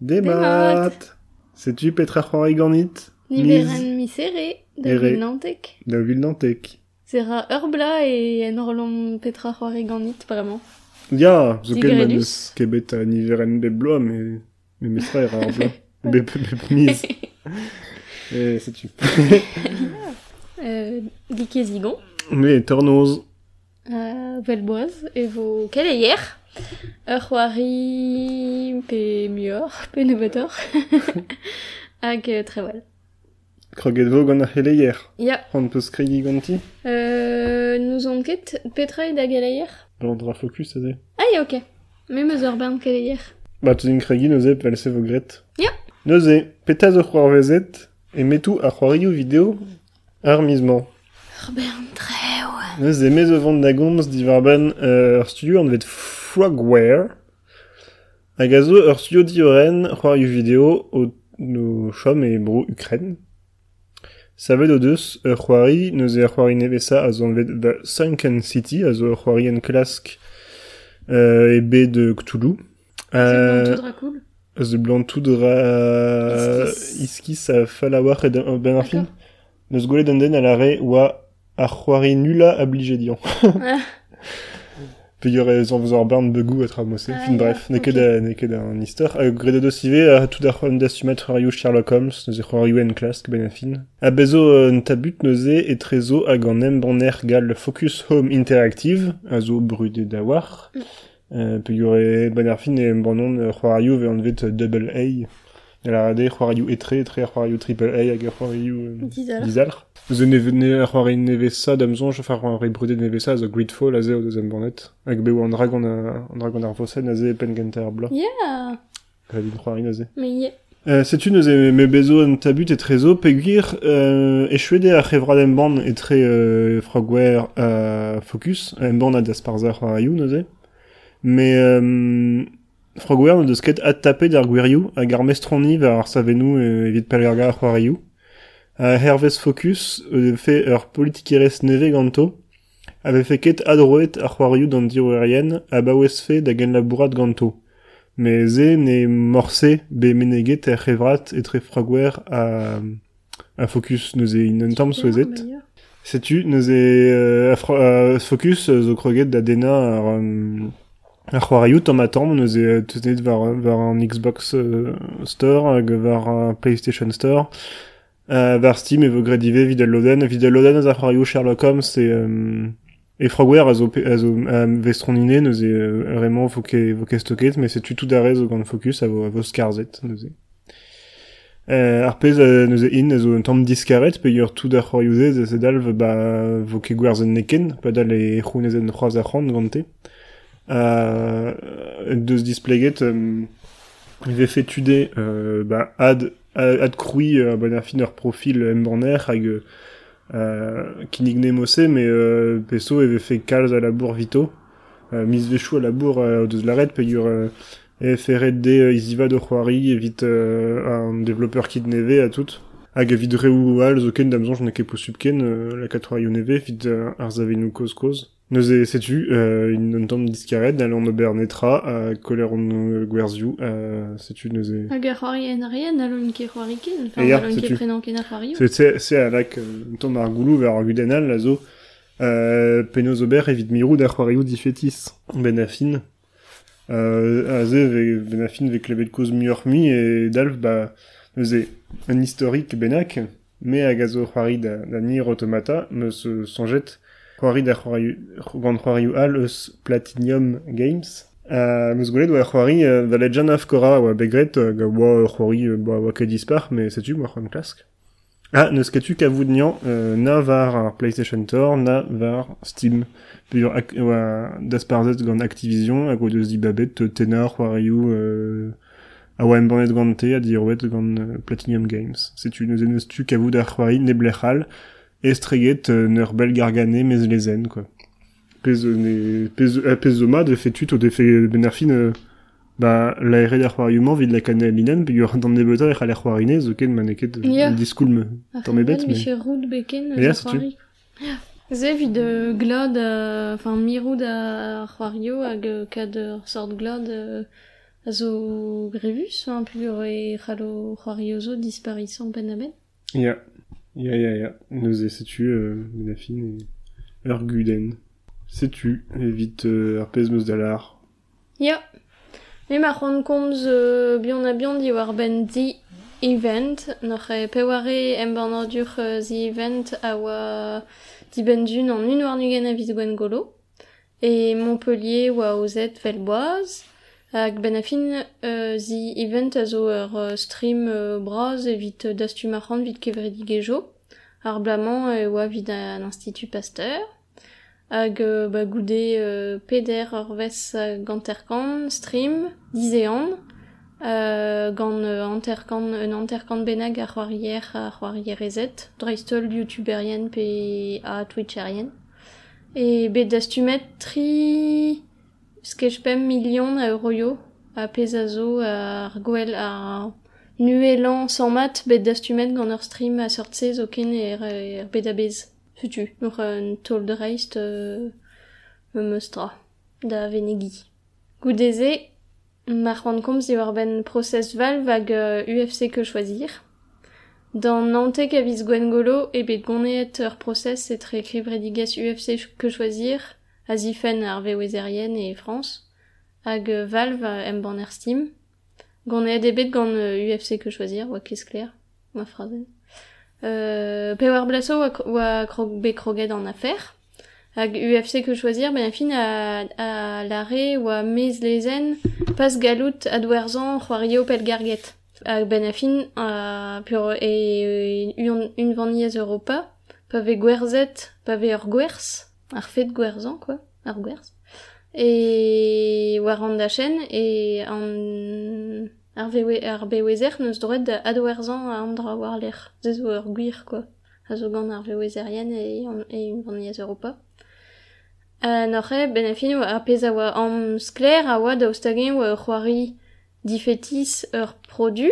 Des Des maths. maths. Sais-tu Petra Gornit Niveren misere, da Ere. Vilnantec. La ville d'Antec. Zera Urbla et en Orlom Petra Roariganit, vraiment. Ja, so kennt man Tigredus. es kebet a niveren bebloa, mais, mais mesra era ar bla. Bep, bep mise. Et sais-tu. euh, Dike Zigon, Mais Tornoz. euh, Velboise, et vos Keleier. Ur c'hoari pe muor, pe nebetor. Hag Trewal. Kroget vo gant ar heleier. Ya, C'hant peus kregi ganti. euh, nous on ket Petra et da Geleier. Gant dra focus, aze. Ah, ya, ok. Me meus ur bern Keleier. Ba, tu din kregi neuze pelse vo gret. Ya. Neuze, peta zo c'hoar vezet, e metou ar c'hoarioù video ar mizman. Ur bern Trew. Neuze mez o vant da gomz divar ben euh, ur studio an vet Frogware. Hag a zo ur studio dioren c'hoarioù video o no chom e bro Ukren. Savet o deus ur c'hoari ur c'hoari nevesa a vet da Sunken City, a zo ur c'hoari en klask euh, e bet de Cthulhu. Euh, cool? The Blantoudra Iskis. Iskis a falawar et ben ben arfin. D'accord. Neus gole den den a lare oa ar c'hoari nula obligé dian. Pe yore zan vez ar barn begou a tramose. Ah, fin bref, ne ket ok. a, ne ket an istor. A grede do sive a tout ar c'hoan da c'hoarioù Sherlock Holmes, neus e c'hoarioù en klask ben afin. A bezo euh, n tabut neuze e trezo hag an em banner gal Focus Home Interactive, a zo brude da war. Mm. Euh, pe yore ben arfin e banon euh, c'hoarioù ve an vet euh, double A. E la rade c'hoarioù etre, etre ar c'hoarioù triple A hag ar c'hoarioù... euh, Dizal. Dizalr. Ze ne ne ar c'hoari nevesa damzon, je far c'hoari brudet nevesa, zo Gridfall a ze o deus em bannet. Hag beo an dragon a, an dragon ar vosen a ze pen gant ar bla. Yeah. Gavin c'hoari na ze. Mais yeah. Euh, Setu neuze me bezo an tabut e trezo, peguir euh, e chouede a c'hevra em ban etre euh, frogware a focus, em ban a das parza c'hoarioù neuze. Mais euh, frogware ne deus ket ad tapet ar gwirioù hag ar mestroni war ar savenou e Herves Focus euh, fait ur politikerez neve ganto, avait fait ket adroet ar c'hoarioù d'an diouerien a baouez fe da gen labourat ganto. Mais ze ne morse be meneget er c'hevrat etre frogware a, a Focus neuze in un tamm. Meilleur. Setu, neuze euh, a, fro- a Focus euh, zo kroget da dena ar, um, ar c'hoarioù tamm a tamm neuze euh, teunet var, var an Xbox euh, Store hag var un PlayStation Store euh, var Steam e vo gredive vidal loden vidal loden az ar c'hoarioù Sherlock Holmes e, euh, e Frogware a zo, a zo euh, vraiment vo ke, vo ke stoket mais setu tout d'are zo gant Focus a vo, a vo skarzet neuze. Euh, ar pez euh, neuze in a zo un tamm tout ar c'hoarioù ze se dalv ba vo ke gwerzen neken pa dal e c'hounezen c'hoaz a c'hant gante. Euh, deus displeget um, ve fetude euh, ba ad ad ad kroui euh, ben fin profil embanner hag euh, kinig ne mosse mais euh, peso e ve fe kalz a labour vito. Euh, mis vechou a labour euh, o deus laret pe ur euh, e ferret de euh, iziva de c'hoari evit euh, un développeur kid neve a tout hag evit reou al zo ken damzon j'en ket po subken euh, la 4 neve evit euh, ar zavenou Neuze setu, euh, in un tamm diskaret, dal an ober netra, a koler an euh, gwerzioù, euh, setu neuze... Hag ar c'hoari en rien, alon ket c'hoari ken. Enfin, Et c'est ket tu. prenan. Se se se a lak euh, un tamm ar goulou ver ar gudenal, la zo, euh, penoz ober evit mirou d'ar c'hoarioù difetis. Ben a fin. Euh, a ze ve, ben a fin ve klevet koz muur mi, e dalv, ba, neuze, un historique benak, me hag a zo c'hoari da, da Nier Automata, me se sonjet c'hoari da gant c'hoarioù al eus Platinum Games, meus gwelet oa c'hoari Legend of begret uh, ga oa c'hoari oa ket dispar, setu klask. Ah, ketu kavout nian, euh, na var ar PlayStation Store, na var Steam. Oa Activision, hag deus di babet tena c'hoarioù euh, a oa embannet gant te, a dirouet gant euh, Platinum Games. Setu kavout ar c'hoari ne estreget euh, neur bel gargane mez lezen, quoi. Pez euh, euh, pez zo mat fe tut o de fe benarfin euh, ba la ere d'ar c'hoarioù vid la kanel linen pe ur dan nebeuta e c'hal ar c'hoarine zo ken maneket Ya. yeah. diskoul me Ar T'en mets bête, c'hoari, mais- Ya, ar c'est tu. Ze vid euh, enfin, mirou da c'hoario hag kad sort euh, a zo grevus un pur e c'hallo c'hoariozo disparissant ben a ben Ya, ya, ya, ya. Nous e setu, euh, Benafin e ur guden. Setu, evit euh, ar pez meus dalar. Ya. Me ma c'hoant komz euh, bion a bion di war ben di event, n'oc'h e peware em ban ordur euh, zi event a oa di ben dun an un war nugen a vid gwen golo. E Montpellier oa ozet velboaz. Hag ben a fin euh, event a euh, stream euh, braz evit euh, dastu marc'hant vid kevredig ejo. Ar blaman e oa vid an institut Pasteur. Hag euh, ba euh, peder ur euh, ganterkan stream dizean. Euh, gant euh, anterkan, un anterkan benag ar c'hoarier ar c'hoarier ezet. Dreistol youtuberien pe a twitcherien. E bet dastumet tri sketchpem million a euroio a pezazo ar nuelan sans mat bet dastumet stream a sortse zo ken er, er bet a bez. Futu, ur un tol de reist euh, me meustra da venegi. Goudeze, mar c'hoant komz valve hag euh, UFC que choisir. Dans Nantes a viz Gwen Golo, e bet goneet ur process etre ekriv redigez UFC que choisir, a zifen ar vewezerien e France, hag euh, Valve a em ban er Steam. Goneet e bet gant euh, UFC que choisir, oa kez kler, ma frazen. Euh, pe war blaso oa, oa affaire. Hag UFC que choisir, ben fin a, a lare oa mez lezen pas galout a dwerzan c'hoario pel garget. Hag ben fin pur e un, un Europa, pa ve gwerzet, pa ar fet gwerzan, quoi, ar gwerz. E war an da chen, e an... Ar, vewe, ar bewezer neus droet da adwerzan a an dra war ler. Zezo ur gwir, quoi. A zo gant ar bewezerien e, an, e un vanniez Europa. A norre, ben afin, ar pez a oa am skler a oa da ostagen oa ur c'hoari difetis ur produ,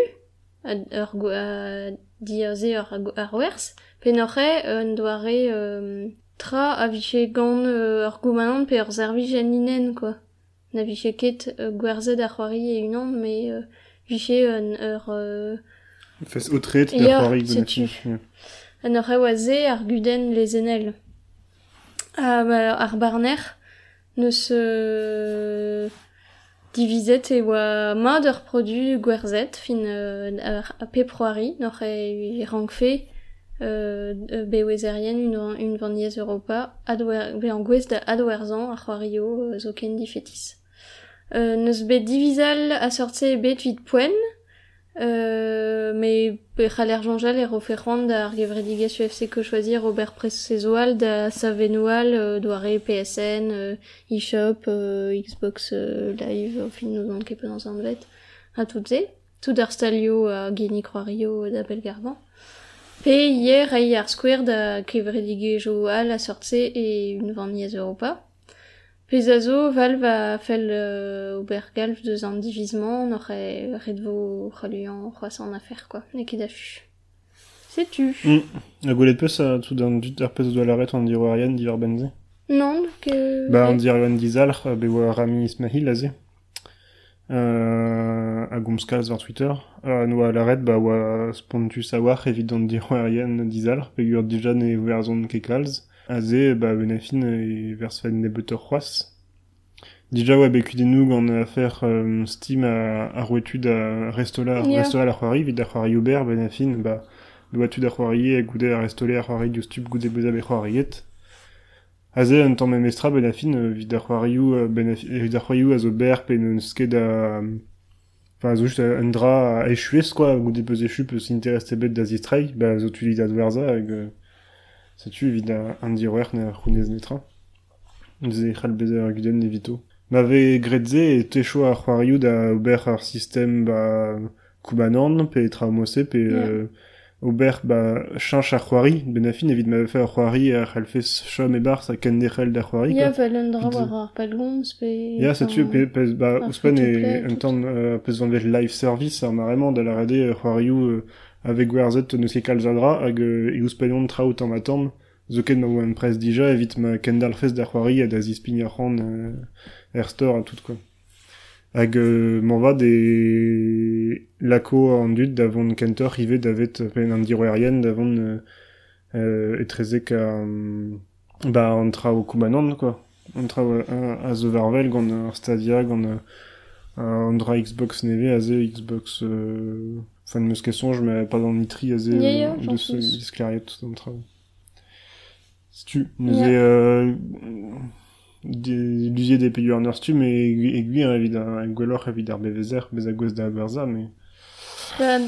ur, ur, di ar ze ur ar werz, pe norre, un doare... Euh, tra a viche gant euh, ur goumanant pe ur zervi janinen, quoi. Na viche ket euh, gwerzet ar c'hoari e unan, me euh, viche un ur... Euh, Fes otret setu. Benafin. Ya. An ur oa ze ar guden lezenel. A ba, ar barner neus euh, divizet e oa mat ur produ gwerzet fin euh, ar peproari nor e, e rangfe euh, euh, bewezerien un, un vanniez Europa adwer, be an gwez da adwerzan euh, zo ken. Euh, neus bet divizal a sortse e bet vid poen, Euh, mais pe c'haller jonjal e roferrand ar gevredigez UFC que choisir Robert Presezoal da Savenoal euh, doare PSN, euh, eShop, euh, Xbox euh, Live, au fin nous en ket dans un blet, a tout ze. Tout ar stalio a Geni Croario da Belgarban. Pe hier a ar square da gevredigez al a sortse e un vanniez Europa. Valve a fel euh, Obergalf deus an divisement, n'or e an affaire, quoi. Ne ket affu. C'est tu. Mm. A goulet peus a tout d'un dut ar pez doa laret an diro arian benze. Non, que... Ba an diro an dizalr, a be oa Rami Ismail. Euh, a gomskaz war Twitter. Euh, noa laret, ba oa spontus a war evit an arian dizalr, pe ur dijan e verzon kekalz. Aze, ba benafin e vers fen ne beter c'hoaz. Dija oa bekudenou gant afer euh, Steam a, a rouetud a restola, Ya. restola la c'hoari, vid a c'hoari ober, benafin, ba doatud a c'hoari e goude a restole a c'hoari diostup goude beza be c'hoariet. Aze un tamm memestra benafin euh, vid ar c'hoarioù benaf- vid ar c'hoarioù a zo ber pe neun sket a... Enfin, a zo just un dra a echuez, quoi, echu peus intereste bet da ba zo tulit ad werza hag... Euh, Setu evit a an diroer ne ar c'hounez netra. Ze c'hall beze ar guden evito. Ma ve gredze e techo ar c'hoarioù da ober ar sistem ba koubanan, pe pe... Yeah. Euh, ober ba chanch ar c'hoari, benafin evit ma vefe ar c'hoari ar c'halfez chom e bar sa ken dec'hel da c'hoari, Ya, vel un dra war ar palgomz, pe... Ya, ça tue, pe, pe, ba, ouspen e un tan euh, pez van vel live service ar marement da la rede euh, c'hoarioù euh, avec gwerzet neus ket kalzadra hag euh, e ouspenion traout an atam zo ket ma oan prez dija evit ma fez da c'hoari a da ar c'han euh, er store a tout quoi. Hag euh, m'en va des lako an dud davon kentor rivet davet pen an diroerien davon euh, euh, etrezek a um, ba an tra o koumanan quoi. An tra a, a zo varvel gant ar stadia gant an dra Xbox neve a ze Xbox euh, fan meus ket sonj mais pas dans nitri a ze euh, j'en de ce plus. disclariet an tra si tu nous est euh, lusier des pays en stu mais aiguille évidemment un gwellor evit ar bevezer da berza mais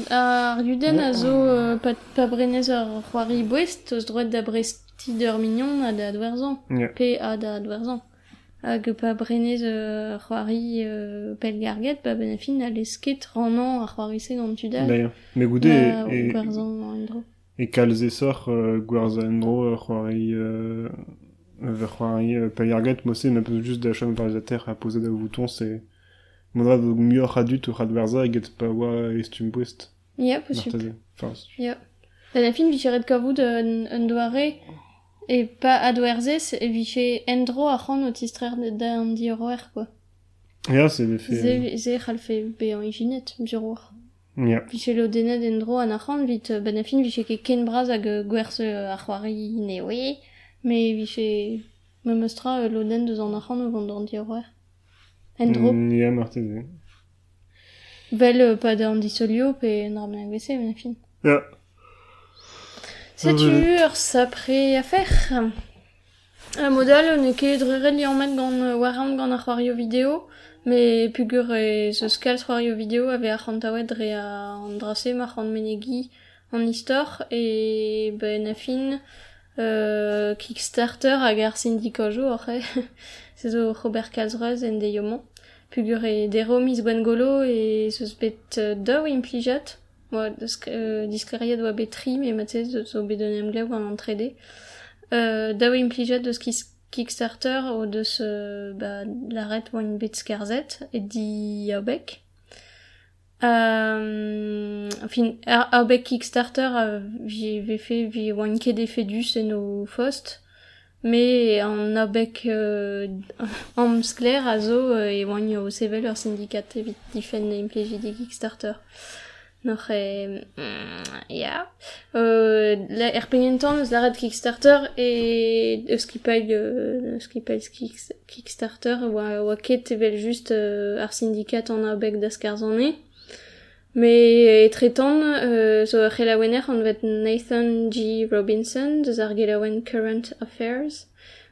ar yuden a zo pa, pa brenez ur c'hoari bouest, eus droit da bresti d'ur mignon a da dwerzan. Pe a da dwerzan. Hag pa brenez ur c'hoari pel garget, ben a fin a lesket ranan ar c'hoari-se gant tudal. mais goudé Ba, et, o gwerzan dro. et c'hoari euh, ver c'hoari euh, payarget mose ma peu juste da chom par la terre a poser da bouton c'est modra vo mieux adut ur adverza eget pa wa estum bouest Ya, possible. enfin Ya. Ben a fin vicheret kavout un, un doare e pa a dwerzez e viche endro a c'han o tistrer da an di roer, quoi. ya c'est le fait Ze, ze c'halfe be an ijinet, bureauar. ya Viche lo denet endro an achan, vit euh, ben a fin viche ket ken braz hag euh, gwerse euh, ar c'hoari ne oe, me viche me meustra euh, lo den deus an achan o gant an di roer. Endro. Mm, ya martaze Vel euh, pa da an di solio pe en ar ben a gwese, ben a fin. ya C'est ur sapre à faire. Un modèle ne ket dreret li emmet gant euh, waram gant ar c'hoario vidéo, mais pugur e ce skal c'hoario vidéo ave ar c'hantaouet dre a an drase mar c'hant menegi an istor, e ben a fin euh, Kickstarter hag ar syndikojo orre, se zo Robert Calzreuz en de yomon. Pugur e dero mis golo e seus bet euh, implijat, Moi, euh, disclariad oa bet tri, mais matez zo bet un emglev an 3D. Euh, Kickstarter o deus euh, ba, laret oan bet skarzet et di aobek. Euh, fin, ar, aobek Kickstarter a vi vefe vi oan ket efedus en o fost, mais an aobek euh, am skler a zo euh, e oan o sevel ur syndikat evit difen implejit di Kickstarter. E... mm. Euh, la er laret Kickstarter e eus euh, Kickstarter oa, oa ket evel just euh, ar skarzane. Me e tretan, euh, zo ar c'helawener an vet Nathan G. Robinson, deus ar gelawen Current Affairs.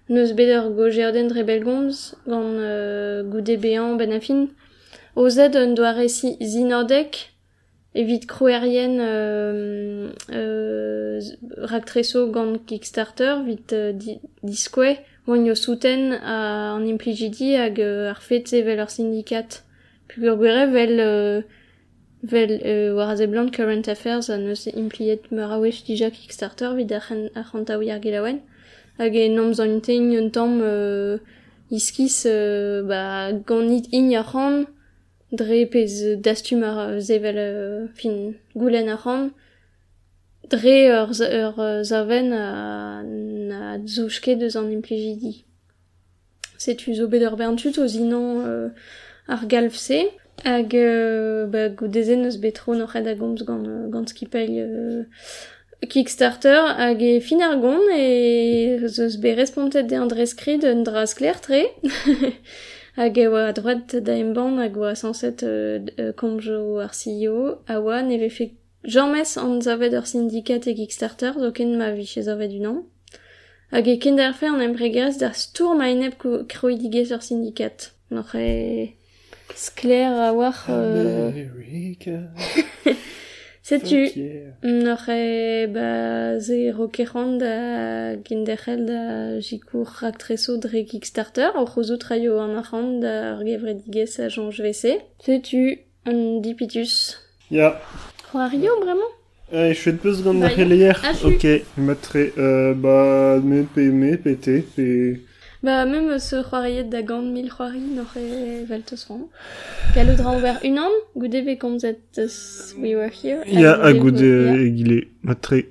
Neus bet ur gojerden dre belgomz, gant euh, goude bean ben afin. Ozed un doa si zinordek, evit kroerien euh, euh, raktreso gant Kickstarter, vit euh, di, diskwe oan yo souten a, an implijidi hag euh, ar fet sevel ur syndikat. Pugur gwere vel... Euh, Vel euh, war a blant current affairs an eus impliet meur a wech dija Kickstarter vid a c'hantaoui ar gelaouen. Hag e namz an teñ un tamm euh, iskis euh, ba, ganit in ar c'han dre pez dastum ar zevel euh, fin goulen ar c'han dre ur, ur zaven a, na zouchke deus an implijidi. Setu zo bet ur berntud o zinan euh, ar galf se. Hag euh, ba, goudezen eus betro tro noc'het a gomz gant, gant skipail euh, Kickstarter. Hag e fin ar gont e zeus be respontet de an dreskrid un dras kler tre. Hag e oa a droad da emban hag oa sanset euh, euh, komjo ar CEO a oa ne vefe jormes an zavet ur syndikat e Kickstarter zo ken ma viche zavet unan hag e ken d'ar an empregerez da stour ma enep kroidiges ur syndikat. Noc'h e... a war euh, America setu fuck yeah. Noch e ba ze rokerand da gendechel da jikour raktreso dre Kickstarter o chozo traio an arrand da ar gevredigez a jonge vese. Setu un dipitus? ya Roario, vraiment? Eh, je fais de plus gant Bah, ar hier. ah, je Ok, matre, euh, bah, me, pe, me, pété, pe... Ba, même ce c'hoariet da gant mil c'hoari n'oc'h e vel teus ran. Gallo dra ober unan, goude ve komzet teus we were here. Ya, a goude egile, matre.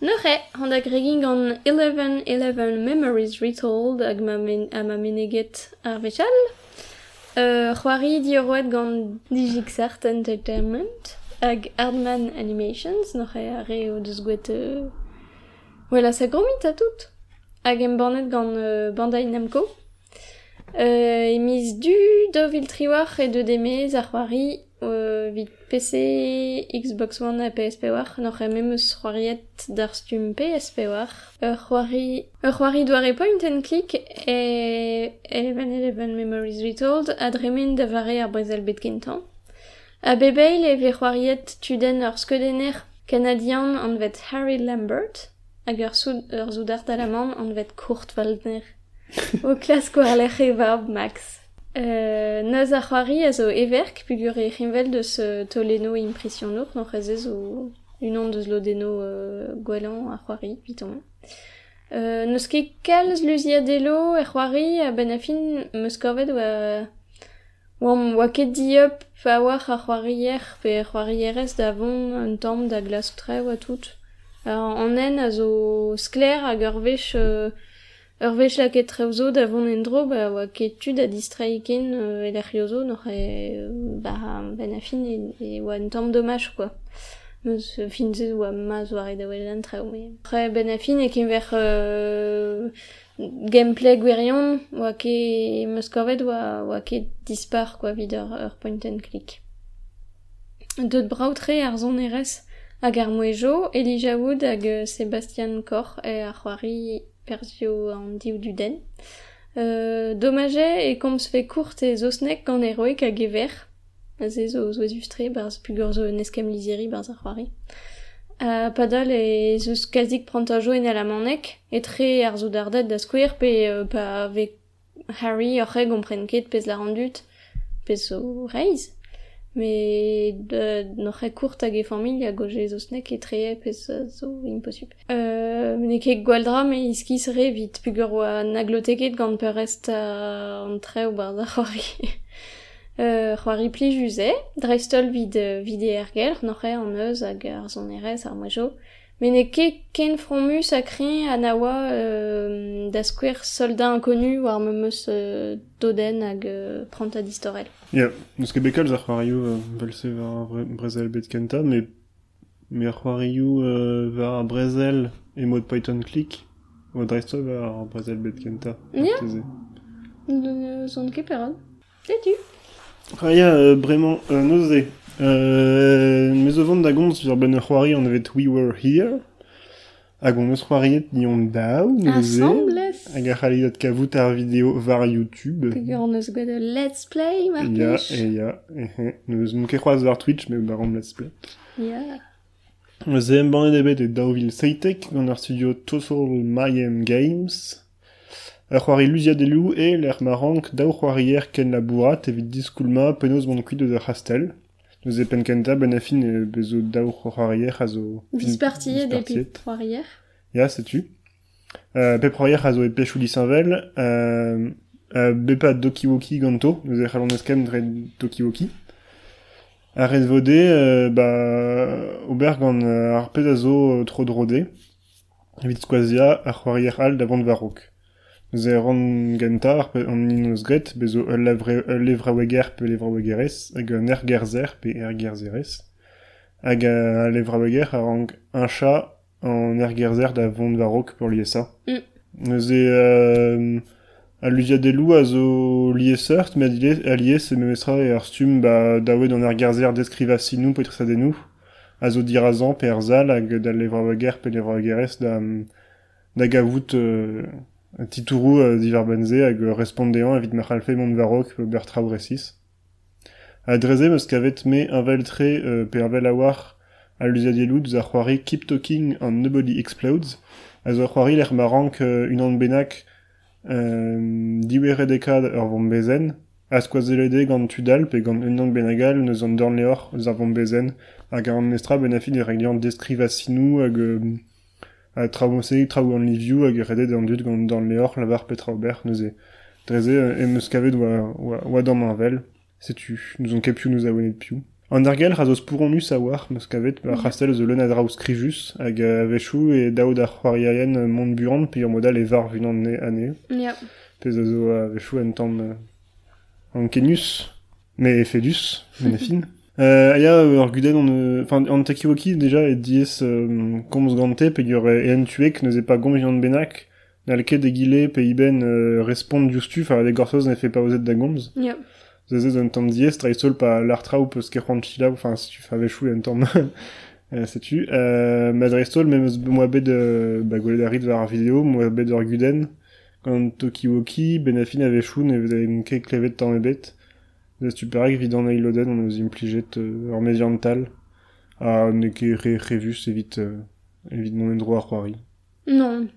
Neuche, hant a gregin gant 11-11 Memories Retold hag ma men, a ma meneget ar vechal. Euh, c'hoari di oroet gant Digix Art Entertainment hag Hardman Animations, n'oc'h e a re o deus gouet... Euh... Sa gromit a tout. hag embannet gant euh, Bandai Namco. Euh, emis du do vil triwar e de demez ar c'hoari euh, vit PC, Xbox One a PSP war, n'oc'h eme meus c'hoariet d'ar stum PSP war. Ur c'hoari, ur c'hoari doare point and click e 11-11 Memories Retold adremen da vare ar brezel bet kentan. A bebeil e ve c'hoariet tuden ur skedener kanadian an vet Harry Lambert, hag ur, soud, ur zoudart da an vet kourt valner. o klas war e varb max. Euh, Naz ar c'hoari a zo everk pugur e c'himvel deus toleno e impression nour, non c'hez zo unan deus lodeno euh, gwelan ar c'hoari, piton. Euh, Neus ket kalz luzia delo ar c'hoari a ben afin meus korvet oa... Oam oa ket diop pa war ar c'hoarier pe ar c'hoarierez da von un tamm da glas tre oa tout. Ar an en a zo skler hag ur vech euh, ur vech laket treo da vont en dro ba oa ket tu da distraiken euh, el ar zo n'or e ba ben a fin e, e oa un tamm dommage quoi. Meus fin se oa ma zo ar e da an treo me. Pre ben a fin e ken ver euh, gameplay gwerion oa ket meus korvet oa, oa ket dispar quoi vid ur, ur point and click. Deut braoutre ar zon erez hag ar Elijah Wood hag Sebastian Koch e ar c'hoari Persio an div du den. Euh, dommage e komz fe e zosnek gant eroek hag ever. Ze zo barz pugur neskem liziri barz ar c'hoari. Padal e zeus kazik pranta jo en ala manek, etre ar zo dardet da skouer, pe euh, pa ve Harry oc'he gompren ket pez la rendut, pez zo reiz. Met n'oc'h kourt hag e familia goje zo snek e treia pez zo imposib. Euh, ne ket gwaldra me iskis re vit pugur oa nagloteket gant per rest a an treo bar da c'hoari. euh, c'hoari pli juze, dreistol vid, vid e ergel, n'oc'h an eus hag ar zon erez ar moajo. Mais ne ket ken fromus a kri an aoa euh, da soldat inconnu war me meus euh, doden hag euh, pranta distorel. Ya, yeah. neus ket bekal ar c'hoarioù euh, velse var ar brezel bet kenta, me, me ar c'hoarioù euh, var ar brezel e mod Python click, oa dreistol var ar brezel bet kenta. Ya. Ne zon ket peron. Setu. Ah ya, euh, bremañ, euh. Euh, me zo vant da gomz sur ben ur c'hoari an evet We Were Here. Hag on eus c'hoariet ni on daou, neuze. Hag ar c'haliot kavout ar video var YouTube. Pugur an eus gwed let's play, mar Ya, e ya, ehe. Neus moun ket c'hoaz war Twitch, me bar an let's play. Ya. Eus em banet ebet e daouvil Seitek gant ar studio Total Mayhem Games. Ur c'hoari luziadelou e l'er marank daou c'hoarier ken la bourrat evit diskoulma penaos bon kuit eus ur hastel. Neus e pen kenta ben a fin e bezo daou c'hoarier a zo... fin- Dispartiet des poirières. Ya, setu. Euh, pe proier a zo e pechou lisanvel. Euh, euh, bepa Dokiwoki ganto, neus e c'halon eus ken dre Dokiwoki. Ar ez vode, euh, ba, ober gant euh, ar pet a zo euh, tro drode. Evit skoazia ar c'hoarier all davant varok. Neus e ran genta ar pe an inoz gret, bezo ul levre- ul levra weger pe levra wegerez, hag un er gerzer pe er gerzerez. Hag a levra weger a rang un chat en er gerzer davant varok pour lier ça. Mm. Neus e... Euh, a luziadelou a zo lié seurt, mais a lié se memestra e ar stum ba daouet dans er gerzer deskriva sinou petra sa denou. A zo dirazan pe er zal hag da levra weger pe levra wegerez da, da gavout euh, titourou euh, divar benze hag respondean evit ma c'halfe mont varok pe ber traoù resis. A dreze meus kavet me un vel tre euh, a Keep Talking and Nobody Explodes. A zo ar c'hoari marank euh, unan benak euh, diwere dekad bezen, a skoazelede gant tudal pe unan benagal neus an dorn leor bezen, nestra ben a fin e regliant a traomose traou an liviou hag e redet an dud gant dorn leor lavar petra ober neus e dreze euh, e meus kavet oa, oa, oa dan marvel, setu, nous on kepiou nous awenet piou. An argel a zo spouron us a war, meus kavet, ba c'hastel zo leun a draoù skrivus, hag a vechou e daoud ar c'hoariaien euh, mont buran, pe ur modal e var vunan ne ane. Ya. Pez a zo a vechou tamm euh, en Kenius, mais Fedus, Benefin. Euh, Aya, euh, Arguden, on, euh, enfin, en Takiwoki, déjà, et dies, euh, Koms Gante, pe yore en tuek, ne pas gom de benak, nalke de gile, pe iben, euh, respond justu, enfin, les gorsos ne fait pas aux aides d'agoms. Ja. Zeze un temps dies, traisol pa l'artra ou peus kerran chila, enfin, si tu fais avec chou, un temps, euh, sais-tu, euh, madrestol, même moi bet de, bah, goledarit var vidéo, moi bet de Arguden, quand Tokiwoki, Benafin avait chou, ne vous avez une kek clevet temps et bête, de stuperek vidan ailoden, on nous impliget, euh, en mediantal, a ne ket re, revus évite, euh, évite mon endroit à Roari. Non.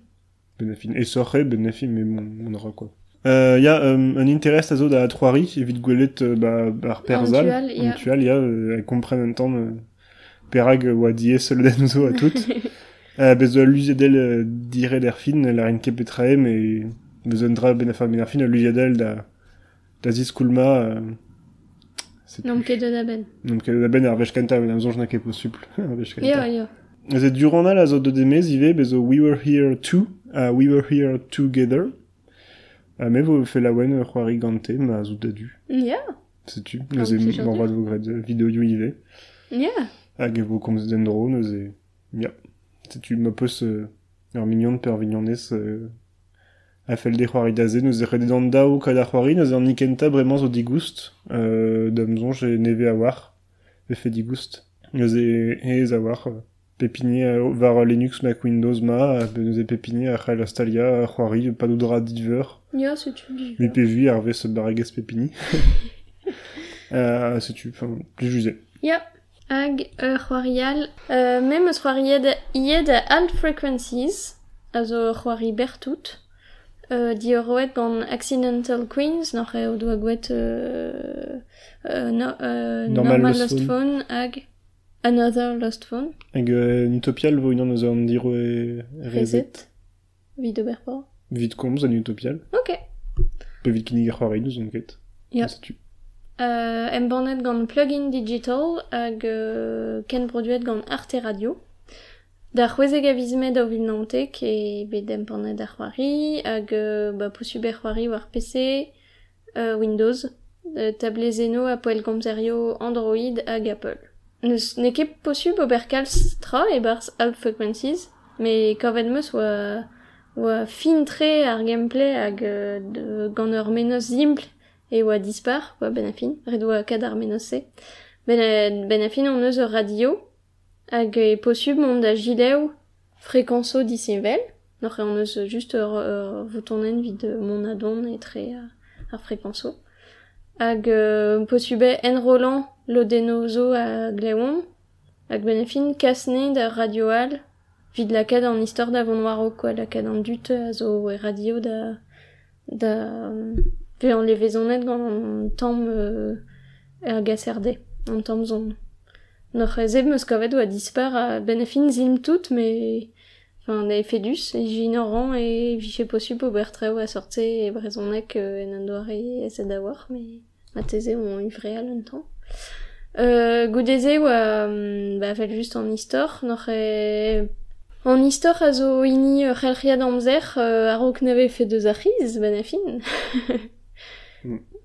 Benafin. Et sorre, Benafin, mais bon, on aura quoi. Euh, y a euh, un intérêt à Zod à Troari, évite Gouelet, euh, bah, par Perzal. A- En Tual, y a, euh, elles comprennent un temps, euh, Perag ou Adie, Solden zo à toutes. euh, besoin Lusiadel, euh, dire l'Erfin, la Rinke Petrae, mais besoin de Benafin Benafin, Lusiadel da, euh, c'est Non, ket de da ben. donc la ben ar vechkanta, mais l'amzonj n'a ket possible. ar vechkanta. Ja, ja. C'est durant la zone de demez, il bezo we were here too, uh, we were here together. Uh, mais vous fait la wen roari gante, ma ja. Mignon pervignonnes, euh, a fait le de roari daze, nous est redé dans dao kada roari, nous est en nikenta vraiment zo digust, euh, d'amzon, j'ai neve a war, et fait digust. Nous est, et a war, pépinier euh, var Linux, Mac Windows, ma, euh, nous est pépinier a Real Astalia, a roari, pas d'oudra diver, Ja, c'est tu dis. mi PV, arve se baragues pépini. euh, c'est tu, enfin, plus jusé. Ja. Hag ur c'hoarial. Euh, mem eus c'hoaried ied a alt frequencies, also c'hoari bertout. euh, dioroet gant Accidental Queens, n'oc'h eo doa gwet euh, euh, no, euh, Normal, Normal Lost, Lost Phone hag Another Lost Phone. Hag euh, utopial vo unan eus an diro e rezet. Vid oberpor. Vid komz an utopial. Ok. Pe vid kinnig ar c'hoarei nous on ket. Yep. Setu. Euh, em bannet gant Plugin Digital hag euh, ken produet gant Arte Radio. Da c'hwezeg a vizmet o vilnantek e bet em bannet ar c'hoari hag euh, ba war PC, euh, Windows, euh, tablez eno a poel Android hag Apple. Neus ne ket posub ober kalz tra e barz alt frequencies, me kavet meus oa, oa fin tre ar gameplay hag euh, gant ur menos simple e oa dispar, oa ben a fin, red menos se. Ben a, ben a on eus radio, hag e posub mont da gilev frekanso disevel, noc'h on eus just ur, ur votonen vid mon adon e tre ar, frekanso. Hag euh, posube enrolant lodeno zo a gleon, hag ben a fin kasne da radioal, vid lakad an istor da vonwaro, quoi, lakad an dut a zo e radio da, da, Pe an levezonet gant an tamm euh, er gaserde, an tamm zon. Noc'h ez eb meus kavet oa dispar a ben a fin zim tout, me... Enfin, da efedus, e jin ur ran e viche posub ober treo a sorte e brezonek euh, en an doare e war, me ma teze on ivre al un temps. Euh, goudeze oa ba fel just an istor, noc'h e... An istor a zo ini c'helriad amzer euh, a rok neve fe deus arriz, ben a fin.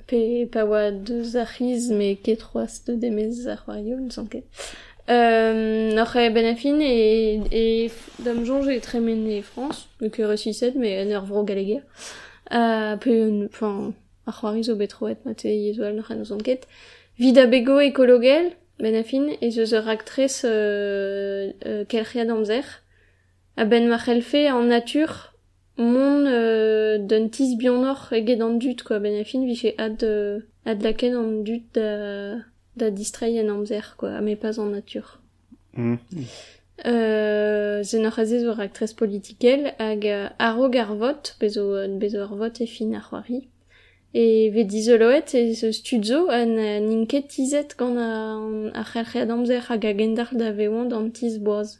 Pe pa oa deus arriz, me ket troas de demez ar c'hoario, ne san ket. Euh, noc'h e ben a fin e, e dam jonge e tremen e France, ket reusiset, me en ur vro galega. Uh, pe, un- enfin, ar c'hoari zo betroet ma te yezual noc'h an ket. Vid a bego ekologel, ben a fin, e zeus ur aktrez euh, euh, kelc'hiad amzer, a ben en nature, mon euh, d'un tiz bianoc'h eget an dut quoi. Ben a-fin, vije ad, euh, ad laken an dut da, da distreiñ en amzer, quoi, mais pas en nature Mm. Euh, je aze zo rak tres politikel hag aro ar vot, bezo, bezo ar vot e fin ar c'hoari. E ve dizoloet e se studzo an ninket tizet gant a, a c'herc'hed amzer hag a gendar da veoan d'an tiz boaz.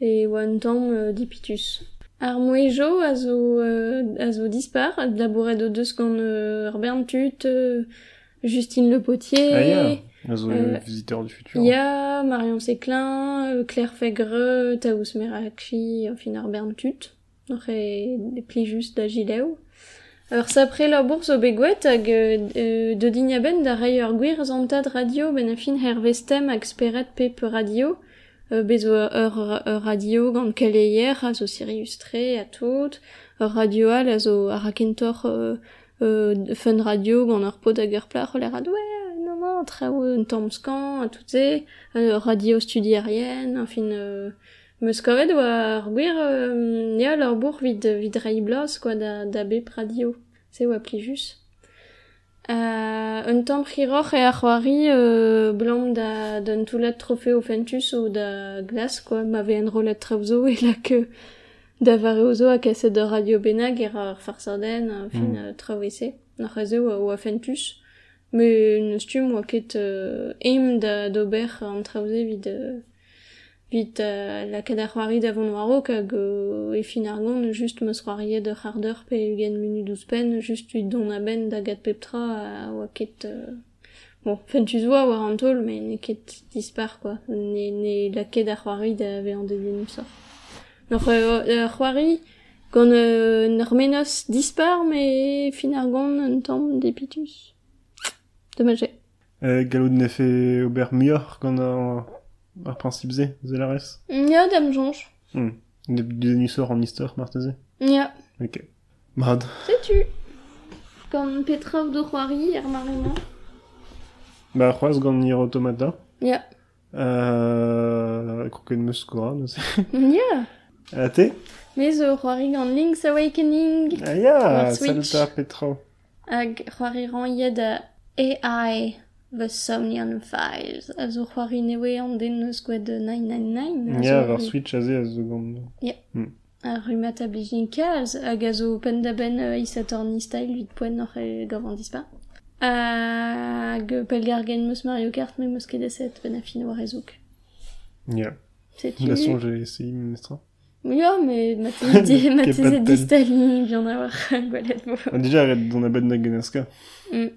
e un tamm euh, dipitus. Ar mouejo a zo, euh, a zo dispar, labouret o deus gant euh, ur Justine Le Potier, Ah, Euh, euh, visiteur du futur. Ya, Marion Séclin, Claire Fegre, Taous Merakchi, fin ar bern tut. Noc'h e pli just da gileo. Ur sapre la bourse hag euh, euh, de dignaben da gwir zantad radio ben a fin hervestem hag speret pep radio. euh, bezo ur, ur radio gant kaleier a zo siriustre a tout, ur radio al a zo a rakentor euh, euh, fun radio gant ur pod hag ur plar ler ad ouais, non, non, trao un tammskan a tout e, ur radio studiarienne, enfin, euh, meus kavet oa ar gwir, euh, ya lor bourg vid, vid reiblaz, quoi, da, da bep radio. Se oa plijus. Euh, un tamm c'hiroc'h e a c'hoari euh, blamm da, d'un toulet trofeo fentus ou da glas, quoi, ma ve en rolet et e la que da vare ozo a kaset de radio benag er ar farsaden fin mm. travese, na c'haze oa, oa fentus. Me neus tu moa ket euh, em da d'ober an trevze vid euh, vid euh, la kad ar c'hoari da vont warok hag euh, e fin ar gant just meus c'hoariet ur c'hardeur pe ugen munu douz pen just vid don ben da peptra a oa euh, bon fentus oa war an tol mais ne ket dispar quoi. Ne, ne la ket ar c'hoari da ve an dedin sor Noc'h euh, ar c'hoari gant euh, menos dispar mais fin ar gant un tamm depitus. Dommage. Euh, galou de nefe ober mior gant ar, ar principe ze, ze la res. Ja, dam jonge. Hmm. De, de nusor an istor, marteze. Ja, Ok. Mad. sais-tu Quand Petra ou de c'hoari er marrement. Ba, c'hoaz gant nir automata. Ja. Euh, kroket meus skora, no se. Ja. A te? Mais zo c'hoari gant Link's Awakening. Ah ya, War Switch. salta Petra. Hag c'hoari ran yed a AI Somnian Files. A zo c'hoari newe an den eus gwed 999. Ya, var Switch a ze a zo gant... A rumat a kalz. Hag a zo pen da ben uh, isatorni style vid poen noc'h e gavan dispa. Hag pelgargen meus Mario Kart me meus ket deset ben a fin war ezouk. Ya. Sais-tu La son, j'ai essayé, mestra. Ja, mais ma tese ma Ket tese pat distali bien avoir. Ah, déjà, arrête d'on abed na geneska. Mm.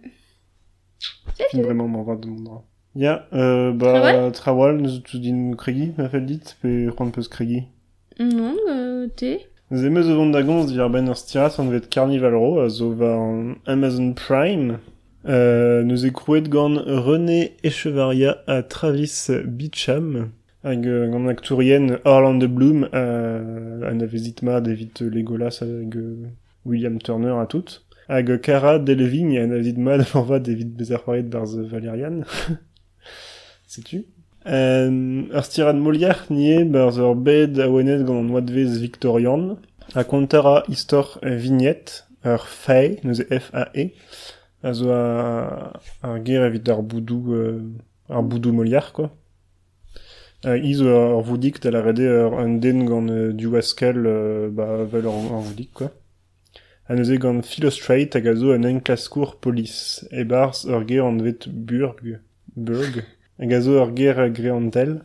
Vraiment m'en va de mon. Ya, euh, bah, Trawal nous tout din kregi, ma fel dit, pe c'hoant peus kregi. Non, euh, te. Nous aimez zo vont da gomz dir ben ur stiras an vet Carnival Ro, a zo va an Amazon Prime. Euh, nous e krouet gant René Echevarria a Travis Beacham, hag euh, gant aktourien Orlando Bloom, euh, an a vezit ma Legolas hag euh, William Turner a tout. Hag Cara Delevingne an a vezit ma d'an va evit bezerc'hoaret barz Valerian. Sais-tu? Euh, ur stirad Molière nie barz ur bed a wenet gant an Victorian, a kontara istor euh, vignette ur fei, neuze F-A-E, a zo a, ar ger evit ar boudou, euh, boudou Molière, quoi. Euh, izo ur voudik da la rede ur un den gant euh, du waskel, euh, ba, vel quoi. a neuze gant Filo-Streit hag a zo an enklaskour polis, e barz ur ger an vet burg, burg, hag a zo ur ger greantel,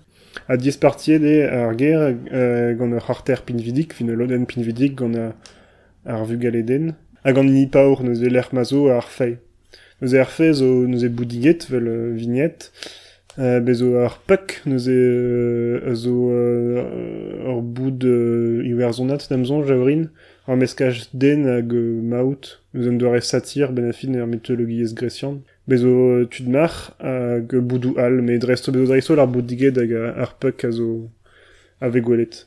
a dispartiet e ar ger euh, gant ur c'harter pinvidik, fin ur loden pinvidik gant a, ar vugaleden, hag an ini paour neuze l'er mazo ar fei. Neuze ar fei zo neuze boudiget vel euh, vignet, euh, bezo ar pek neuze euh, zo euh, ur boud euh, iwerzonat damzon javrin, ar meskaj den hag euh, maout, nous em doare satir ben grecian. Bezo euh, tudmar hag boudou al, me dresto bezo dreisto ar hag zo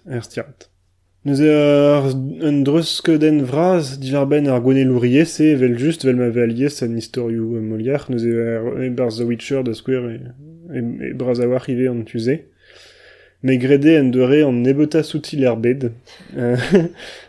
er stirat. Un dreusk den vraz divar ben ar se vel just vel ma an historiou euh, e e bar The Witcher da square e, e, e braz rive an tuze me en deure an nebota soutil er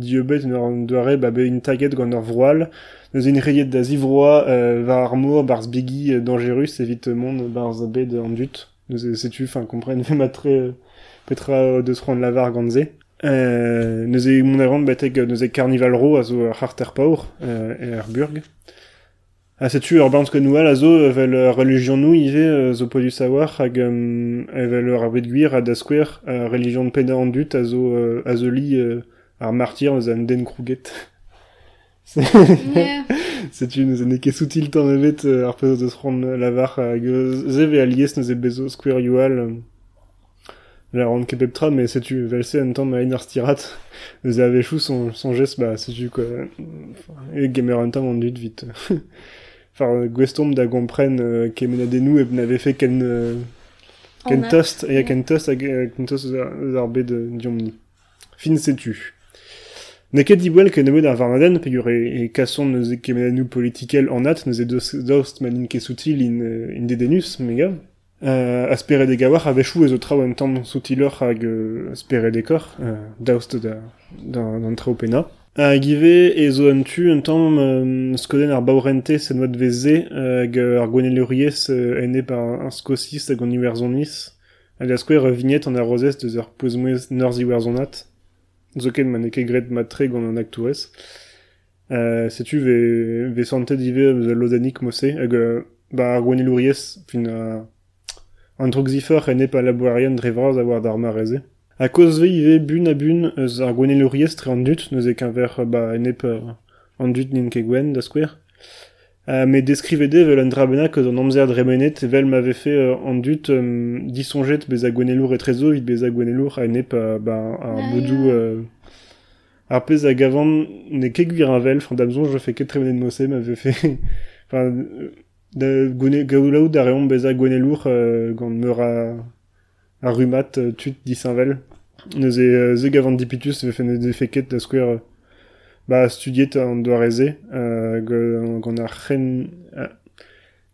dieu bet un ur doare ba be in taget gant ur vroal, neuze in reiet da zivroa euh, va ar mour barz bigi euh, dangerus evit mont barz bet an dut. Neuze setu, fin, kompren ve matre euh, petra deus c'hoant lavar gant ze. Euh, neuze mon avant betek neuze carnival ro a zo ar harter paur euh, e ar burg. Ah, setu ur a zo vel euh, religion nou ive euh, zo podu savoir hag um, evel ur ar bet gwir a da skwer euh, religion de pena an dut a zo, euh, a zo li euh, ar martyr eus an den krouget. Yeah. Setu neuze ne ket soutil tan evet euh, ar peus deus ron lavar hag euh, ze ve alies neuze bezo skwer youal euh, la ron ket pep tra, mais setu vel se un temps ma in ar stirat neuze avechou son, son geste, bah setu quoi. E gamer un temps an dut vite. Enfin, gwestomp da gompren euh, ket menadennou e n'ave fait ken, euh, ken En a- tost, e ouais. ken tost hag euh, ken tost eus ar eus ar bet de diomni. Fin setu. Neket dibouel ket nemet ar varnaden, pe e, e kasson neuze ket menadennou politikel an at, neuze deus, daoust manin ket soutil in, euh, in dedenus, mega. Euh, aspere de gawar a vechou ezo trao un tamm soutilor hag euh, aspere de kor, euh, daoust da, d'an d'an trao pena. Hag ive ezo an tu un tamm euh, skoden ar baurente se noat veze hag euh, ar gweneluriez euh, ene par un skosis hag an iwerzoniz. Hag a skouer ur vignet an arrozez deus ur pouzmouez norz iwerzonat. Zoken man eke gret matre gant an aktourez. Euh, setu ve, ve sante dive eus lodanik mosse hag euh, ba ar gweneluriez fin a an droxifer ene pa laboarian dre vraz a war d'ar mareze. A koz ve ive bun a bun eus ar tre an dut, e ke gwen da. Uh, me deskrivede vel an drabenak eus an amzer dremenet vel m'ave fait euh, an dut um, disonjet bez a gwenelour etrezo vit bez a gwenelour a ene pa ba ar Ah, bodou ya. euh, ar pez a gavan ne ket gwir an vel, fan damzon je fais ket tremenet mosse m'ave fait enfin euh, da gwene gaoulaou da reon bez a gwenelour euh, gant meur a a rumat euh, tut disinvel neuze euh, ze gavant dipitus ve fene de feket da euh, ba studiet an doareze euh, go- gant ar euh,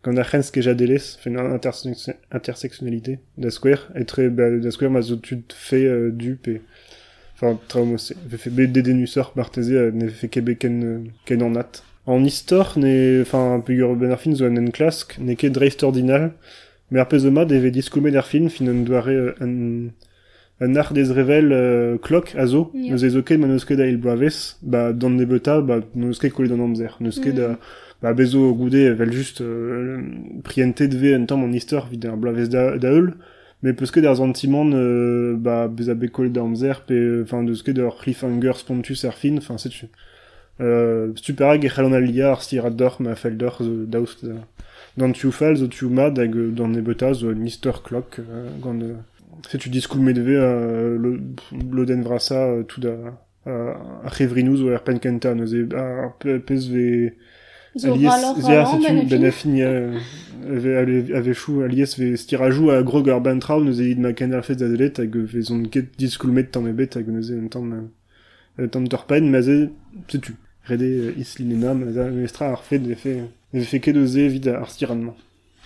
gant ar renz keja deles fen an interse- intersectionnalité da skwer etre ba, da skwer ma zo tud fe euh, du pe enfin tra mose ve fe bet dedenusor marteze euh, ne fe kebe ken euh, ken an nat en histoire ne enfin pugur ben ar fin zo an en klask ne ket dreist ordinal mais ar pezoma deve diskoumet ar fin fin an doare euh, an un art des revel euh, clock a zo, Ja. neus ezo ket ma neus ket da il bloaves, ba dan nebeta, ba neus ket kolet an amzer, neus ket da, ba bezo goude vel just euh, prientet ve un vid bloaves da, da eul, me peus ket ar zantimant, euh, ba bez a bet kolet da amzer, pe, enfin, cliffhanger spontus ar fin, enfin, setu. Euh, e alia ma fel d'or zo daoust da. Dan tu fall, zo tu mad hag euh, dan nebeta zo un istor clock, euh, euh, se tu diskoul medve euh, lo, loden vrasa euh, tout da euh, a chevrinous ou ar penkenta neus e ar pe- pez ve Zo alies ralor zia ralor, setu ben a ben fin. a fin euh, ave, ave, ave chou alies ve stirajou a grog ar ben trao neus e id ma ken ar fez da delet hag ve zon ket diskoul met tamm ebet hag neus e un tamm euh, tamm torpen ma ze setu rede euh, islinena ma za mestra ar fet ve fe ve fe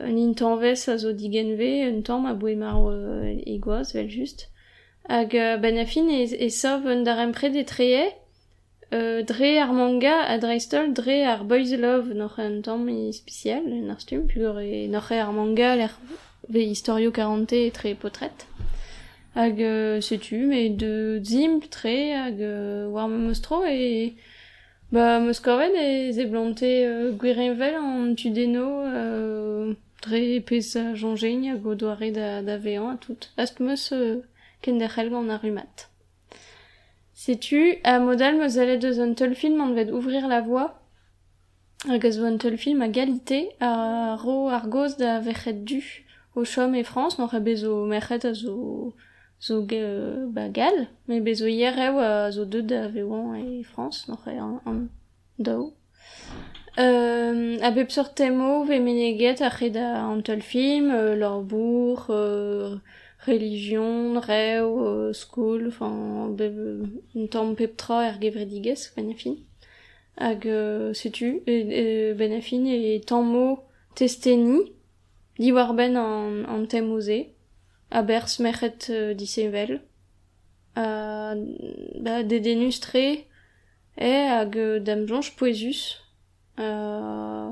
un intanvez a zo digenve, un tamm a boe mar euh, egoaz, vel just. Hag euh, ben un dar empret e treie, euh, dre ar manga a dreistol dre ar Boys Love noch un tamm e spécial, un ar stum, pugur e noch ar manga l'er ve historio 40 e tre potret. Hag euh, setu, me de zimp tre hag euh, war ma mostro e... Ba, meus korvet e ze blante euh, gwirenvel an tudeno euh, dre pez a jonjeigne hag a tout. Ast meus euh, ken da c'hell gant a a modal meus allet eus un vet ouvrir la voie? Hag a zo an teul film a a ro ar goz da vechet du o chom e France, n'oc'h e bezo merchet a zo ge euh, ba gal, me bezo hier eo a zo deud a veoan e Frans, n'oc'h e an, an dao. Euh, a bep sur temo ve meneget a c'hed a an tel film, euh, lor bourg, euh, religion, reo, euh, skoul, enfin, bep, un tamm pep tra er gevredigez, ben a fin. Hag euh, setu, e, e, ben a fin, e tamm mo testeni, diwar ben an, an temo ze. a aber smerc'het euh, disevel. Ha ba, dedenus tre e hag euh, dam jonch poezus. Euh,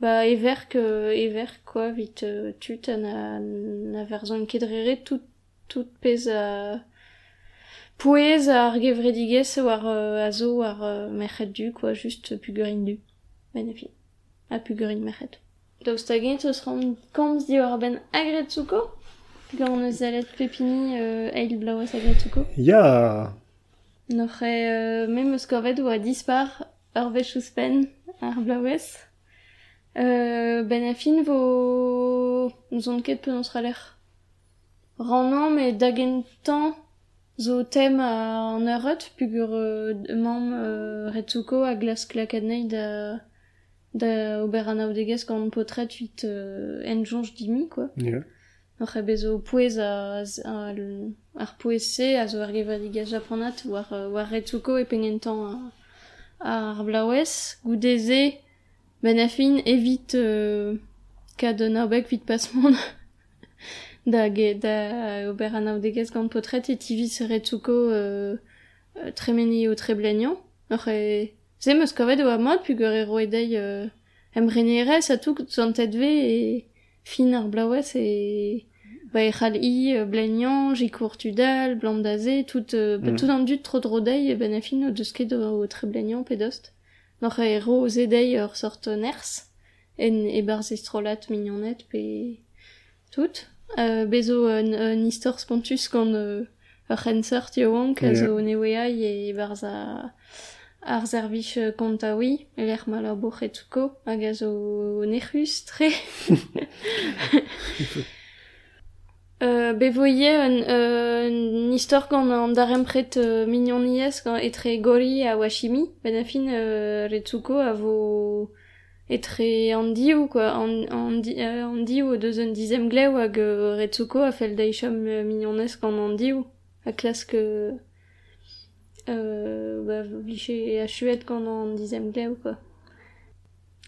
ba everk, euh, everk quoi vit euh, tut an a, na verzan kedrere tout, tout pez a... Pouez ar gevredigez war euh, a zo ar euh, merc'het du, quoi, juste pugurin du. Ben. A pugurin merc'het. Daoust a eus ran komz di war ben agret souko eus alet pepini euh, eil blaouez agretsuko. Ya N'oc'h e euh, mem eus korvet oa dispar ur vechous pen ar blaouez. Euh, ben a fin vo... Zon ket penaos raler. Rannan, me dagen tan zo tem an eurot, pugur euh, mam euh, retsuko a glas klakadnei da da ober an aodegez gant potret euh, en jonj dimi, quoi. Ya. Ar bezo pouez a, a, ar pouez-se a zo ar gevad igaz japonat war, war retsuko e pengentan ar blaouez. Goudeze, ben afin evit euh, kad un aobek vit pasmon da, ge, da ober an aodegez gant potret et tivis retsuko euh, tremeni o treblenian. Ar e... Ze meus kavet oa mod pugur e roedei euh, emrenerez a tout zantet ve e... fin ar blaouez e ba e c'hall i euh, jikour tudal, blanc d'aze, tout, euh, ba, Mm. tout an dud tro drodei e ben a fin o deus ket o, tre blennian pedost. N'oc'h e ro zedei ur sort ners, en e barz estrolat mignonnet pe tout. Euh, bezo un, un istor spontus gant euh, ur c'hensort yoank a Yeah. zo neweai e barz a ar zervich euh, kontaoui, l'er malabour etuko, hag a zo nec'hus tre. Euh, be voye un, euh, un istor gant an darempret euh, mignoniez gant etre gori a washimi, ben a fin euh, retsuko a vo etre an diou, quoi, an, an, euh, an diou o deus un dizem gleo hag euh, retsuko a fel deichom euh, mignonez gant an diou, a klask euh, euh, ba, vliche a chuet gant an dizem gleo, quoi.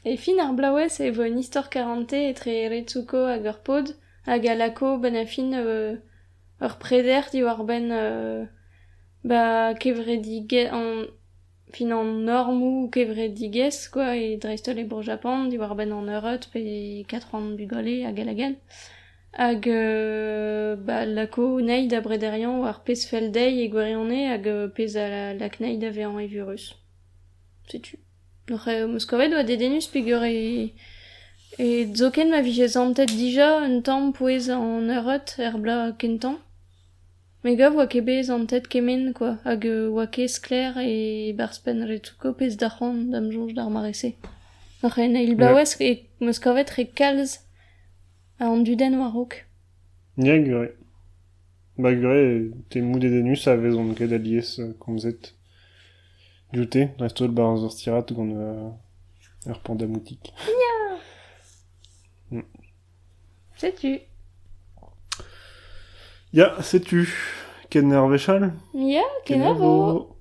E fin ar blaouez e vo un istor 40 etre retsuko hag ur pod, hag a fin euh, ur preder ben euh, ba kevredige an fin an normou kevredigez quoi e dreistol e bour Japan di war ben an eurot pe 4 an bugole hag hag euh, ba, lako neid a brederian war pez fel dei e gwerianne hag pez a la, lak kneid a vean e virus. Setu. Noc'h moskovet oa dedenus peogwir e... E zoken ma vije zantet dija un tamm pouez an eurot er bla kentan. Me gav oa kebe zantet kemen, quoi, hag oa kez skler e barspen retuko pez da c'hant dam jonge d'ar marese. Noc'h e neil blaouez e moskovet re kalz a an duden war rok. Ya gure. Ba gure, te moude denus a vezon ket alies euh, komzet. Joute, restol bar an stirat gant euh, ur pandamoutik. Setu. Ya, setu. Ken ur vechal? Ya, Ken ken avo.